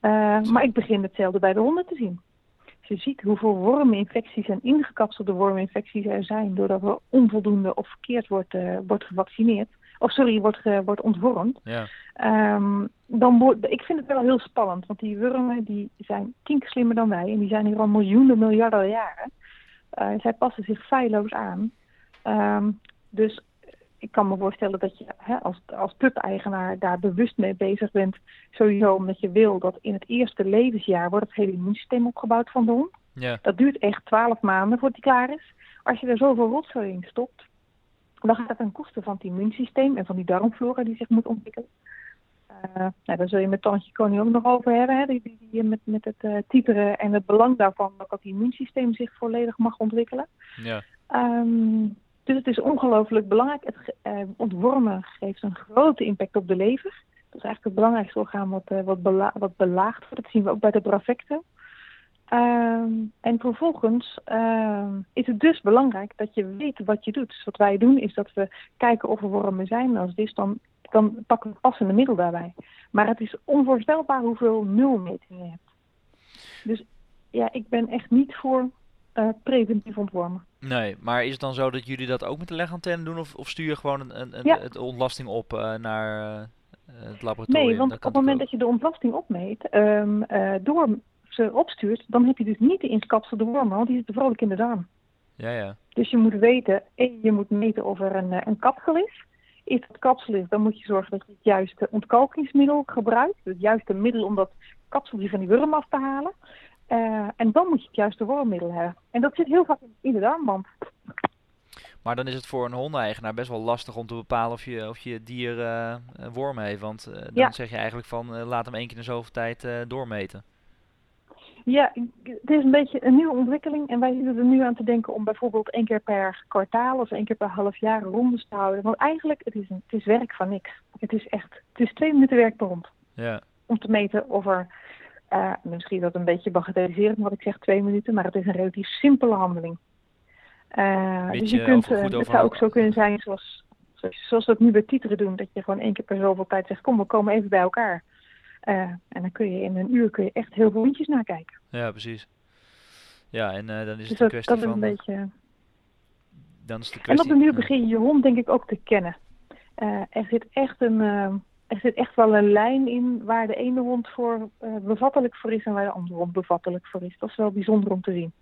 Eh, maar ik begin hetzelfde bij de honden te zien. Als je ziet hoeveel worminfecties en ingekapselde worminfecties er zijn... doordat er onvoldoende of verkeerd wordt, eh, wordt gevaccineerd... of sorry, wordt, ge- wordt ontwormd... Ja, Ehm, dan wordt, ik vind het wel heel spannend, want die wormen die zijn tien keer slimmer dan wij en die zijn hier al miljoenen, miljarden jaren. Eh, zij passen zich feilloos aan. Ehm, dus ik kan me voorstellen dat je hè, als, als pup-eigenaar daar bewust mee bezig bent. Sowieso omdat je wil dat in het eerste levensjaar wordt het hele immuunsysteem opgebouwd van de hond. ja, Dat duurt echt twaalf maanden voordat die klaar is. Als je er zoveel rotzooi in stopt, dan gaat het ten koste van het immuunsysteem en van die darmflora die zich moet ontwikkelen. Eh, nou, daar zul je met Tantje Koning ook nog over hebben, hè? Die, die, die met, met het titeren en het belang daarvan dat het immuunsysteem zich volledig mag ontwikkelen. ja, Ehm, dus het is ongelooflijk belangrijk. Het eh, ontwormen geeft een grote impact op de lever. Dat is eigenlijk het belangrijkste orgaan wat, wat, bela- wat belaagd wordt. Dat zien we ook bij de bravecto. Ehm, en vervolgens ehm, is het dus belangrijk dat je weet wat je doet. Dus wat wij doen is dat we kijken of er wormen zijn. En als is, dan, dan we het passende middel daarbij. Maar het is onvoorstelbaar hoeveel nulmetingen je hebt. Dus ja, ik ben echt niet voor eh, preventief ontwormen. nee. Maar is het dan zo dat jullie dat ook met de legantenne doen? Of, of stuur je gewoon een, een, een- Ja. ontlasting op eh, naar eh, het laboratorium? Nee, want op het moment dat je de ontlasting opmeet, ehm, eh, door ze opstuurt, dan heb je dus niet de ingekapselde wormen, want die zitten vrolijk in de darm. Ja, ja. Dus je moet weten, je moet meten of er een, een kapsel is. Is dat kapsel is, dan moet je zorgen dat je het juiste ontkalkingsmiddel gebruikt. Het juiste middel om dat kapseltje van die worm af te halen. Eh, en dan moet je het juiste wormmiddel hebben. En dat zit heel vaak in- de darmband. Maar dan is het voor een hondeneigenaar best wel lastig om te bepalen of je, of je dier uh, worm heeft. Want uh, dan Ja. zeg je eigenlijk van laat hem één keer in de zoveel tijd doormeten. Ja, het is een beetje een nieuwe ontwikkeling en wij zitten er nu aan te denken om bijvoorbeeld één keer per kwartaal of één keer per half jaar rondes te houden. Want eigenlijk, het is, een, het is werk van niks. Het is echt, het is twee minuten werk per hond. Ja. Om te meten of er, uh, misschien dat een beetje bagatelliserend wat ik zeg, twee minuten, maar het is een relatief simpele handeling. Uh, dus je kunt, uh, het zou ook zo kunnen zijn zoals, zoals we het nu bij titeren doen, dat je gewoon één keer per zoveel tijd zegt, kom we komen even bij elkaar. Uh, en dan kun je in een uur kun je echt heel veel hondjes nakijken. Ja, precies. Ja, en uh, dan is dus het dat, een kwestie dat is van... een beetje... Dan is de kwestie... En op de duur begin je je hond denk ik ook te kennen. Uh, er zit echt een... er zit echt wel een lijn in waar de ene hond voor bevattelijk voor is en waar de andere hond bevattelijk voor is. Dat is wel bijzonder om te zien.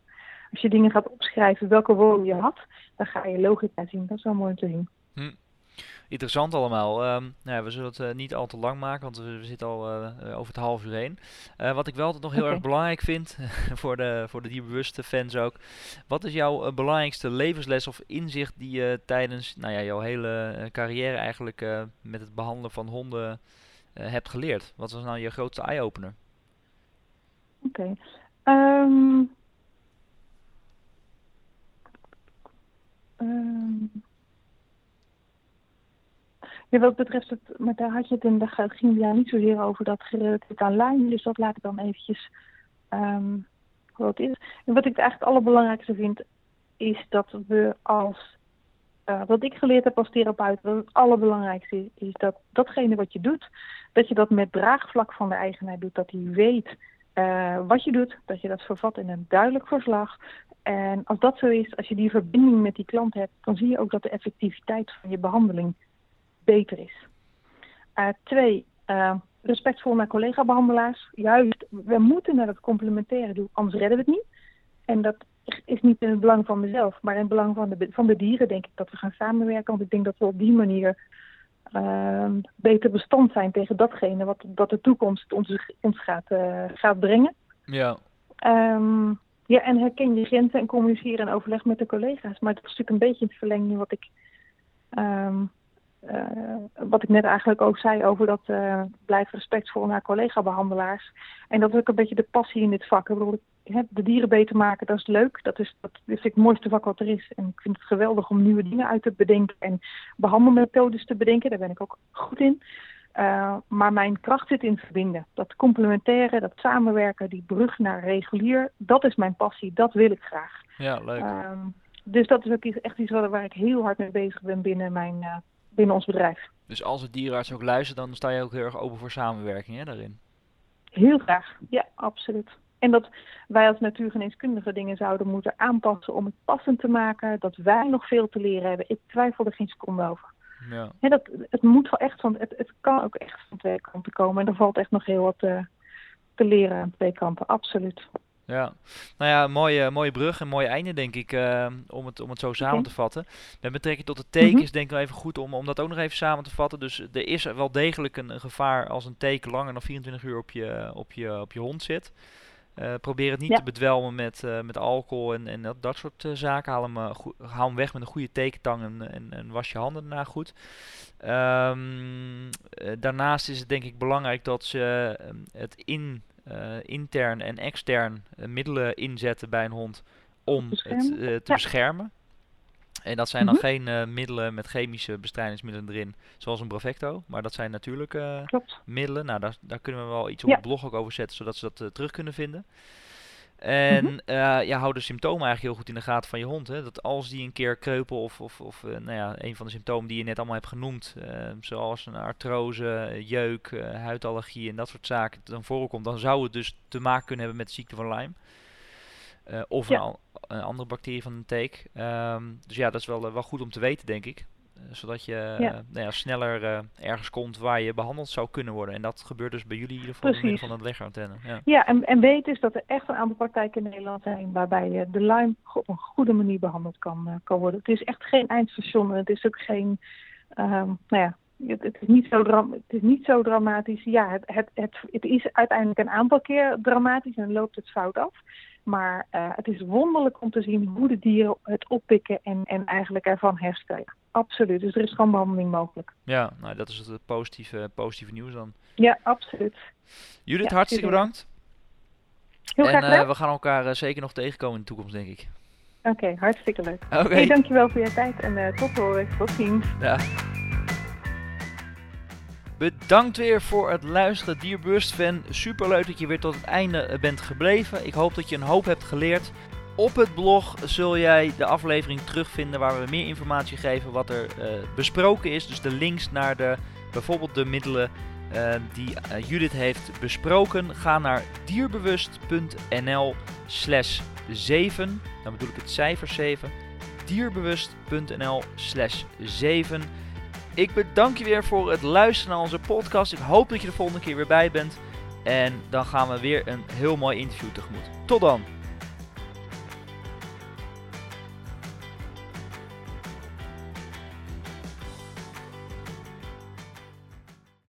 Als je dingen gaat opschrijven welke woorden je had, dan ga je logica zien. Dat is wel mooi om te zien. Hm interessant allemaal. Um, nou, we zullen het uh, niet al te lang maken, want we, we zitten al uh, over het half uur heen. Wat ik wel altijd nog heel okay. erg belangrijk vind, voor de, voor de dierbewuste fans ook. Wat is jouw belangrijkste levensles of inzicht die je tijdens nou ja, jouw hele carrière eigenlijk met het behandelen van honden hebt geleerd? Wat was nou je grootste eye-opener? Oké. Okay. Um... Um... Wat betreft het, maar daar had je het en daar ging ja niet zozeer over dat gerelateerd aan lijn, dus dat laat ik dan eventjes um, wat is. En wat ik eigenlijk het allerbelangrijkste vind, is dat we als, uh, wat ik geleerd heb als therapeut, dat het allerbelangrijkste is, dat datgene wat je doet, dat je dat met draagvlak van de eigenaar doet, dat hij weet uh, wat je doet, dat je dat vervat in een duidelijk verslag. En als dat zo is, als je die verbinding met die klant hebt, dan zie je ook dat de effectiviteit van je behandeling beter is. Uh, twee, uh, respectvol naar collega-behandelaars. Juist, we moeten naar het complementaire doen, anders redden we het niet. En dat is niet in het belang van mezelf, maar in het belang van de, van de dieren, denk ik, dat we gaan samenwerken. Want ik denk dat we op die manier uh, beter bestand zijn tegen datgene wat, wat de toekomst ons, ons gaat, uh, gaat brengen. Ja. Um, ja, en herken je grenzen en communiceer en overleg met de collega's. Maar dat is natuurlijk een beetje in het verlengde wat ik um, uh, wat ik net eigenlijk ook zei over dat uh, blijf respectvol naar collega-behandelaars. En dat is ook een beetje de passie in dit vak. Ik bedoel, de dieren beter maken, dat is leuk. Dat is, dat is het mooiste vak wat er is. En ik vind het geweldig om nieuwe dingen uit te bedenken en behandelmethodes te bedenken. Daar ben ik ook goed in. Uh, maar mijn kracht zit in verbinden. Dat complementaire, dat samenwerken, die brug naar regulier, dat is mijn passie. Dat wil ik graag. Ja, leuk. Um, dus dat is ook echt iets waar ik heel hard mee bezig ben binnen mijn binnen ons bedrijf. Dus als het dierenarts ook luistert, dan sta je ook heel erg open voor samenwerking hè, daarin? Heel graag, ja, absoluut. En dat wij als natuurgeneeskundige dingen zouden moeten aanpassen om het passend te maken, dat wij nog veel te leren hebben. Ik twijfel er geen seconde over. Ja. Dat, het moet wel echt van, het, het kan ook echt van twee kanten komen. En er valt echt nog heel wat uh, te leren aan twee kanten, absoluut. Ja, nou ja, mooie, mooie brug en mooi einde denk ik uh, om, het, om het zo samen Okay. te vatten. Met betrekking tot de teken Mhm. is denk ik wel even goed om, om dat ook nog even samen te vatten. Dus er is wel degelijk een, een gevaar als een teken langer dan 24 uur op je, op je, op je hond zit. Uh, probeer het niet Ja. te bedwelmen met, uh, met alcohol en, en dat, dat soort uh, zaken. Haal hem, haal hem weg met een goede tekentang en, en, en was je handen daarna goed. Ehm, eh, daarnaast is het denk ik belangrijk dat ze ehm, het in, eh, intern en extern eh, middelen inzetten bij een hond om het Beschermen? eh, te Ja. beschermen. En dat zijn Mhm. dan geen eh, middelen met chemische bestrijdingsmiddelen erin, zoals een Bravecto, maar dat zijn natuurlijke middelen. Nou, daar, daar kunnen we wel iets op Ja. het blog ook over zetten, zodat ze dat eh, terug kunnen vinden. En Mhm. eh, ja, hou de symptomen eigenlijk heel goed in de gaten van je hond. Hè? Dat als die een keer kreupel of, of, of eh, nou ja, een van de symptomen die je net allemaal hebt genoemd, eh, zoals een artrose, jeuk, huidallergie en dat soort zaken, dan voorkomt, dan zou het dus te maken kunnen hebben met de ziekte van Lyme. Of Ja. een, al- een andere bacterie van een teek. Ehm, dus ja, dat is wel, wel goed om te weten, denk ik. Eh, zodat je eh, Ja. nou ja, sneller eh, ergens komt waar je behandeld zou kunnen worden. En dat gebeurt dus bij jullie in ieder geval door middel Precies. van een legantenne. Ja. Ja, en, en weet dus dat er echt een aantal praktijken in Nederland zijn waarbij de Lyme op een goede manier behandeld kan, kan worden. Het is echt geen eindstation het is ook geen, ehm, nou ja, het, het, is niet zo dram het is niet zo dramatisch. Ja, het, het, het, het is uiteindelijk een aantal keer dramatisch en loopt het fout af. Maar uh, het is wonderlijk om te zien hoe de dieren het oppikken en, en eigenlijk ervan herstellen. Absoluut. Dus er is gewoon behandeling mogelijk. Ja, nou dat is het positieve, positieve nieuws dan. Ja, absoluut. Judith, ja, hartstikke bedankt. Heel en graag uh, we gaan elkaar uh, zeker nog tegenkomen in de toekomst, denk ik. Oké, okay, hartstikke leuk. Oké. Okay. Hey, dankjewel voor je tijd en tot horen. Tot ziens. Ja. Bedankt weer voor het luisteren, Dierbewust fan. Super leuk dat je weer tot het einde bent gebleven. Ik hoop dat je een hoop hebt geleerd. Op het blog zul jij de aflevering terugvinden waar we meer informatie geven wat er uh, besproken is. Dus de links naar de, bijvoorbeeld de middelen uh, die Judith heeft besproken. Ga naar dierbewust.nl slash 7. Dan bedoel ik het cijfer 7. dierbewust.nl slash 7. Ik bedank je weer voor het luisteren naar onze podcast. Ik hoop dat je de volgende keer weer bij bent. En dan gaan we weer een heel mooi interview tegemoet. Tot dan!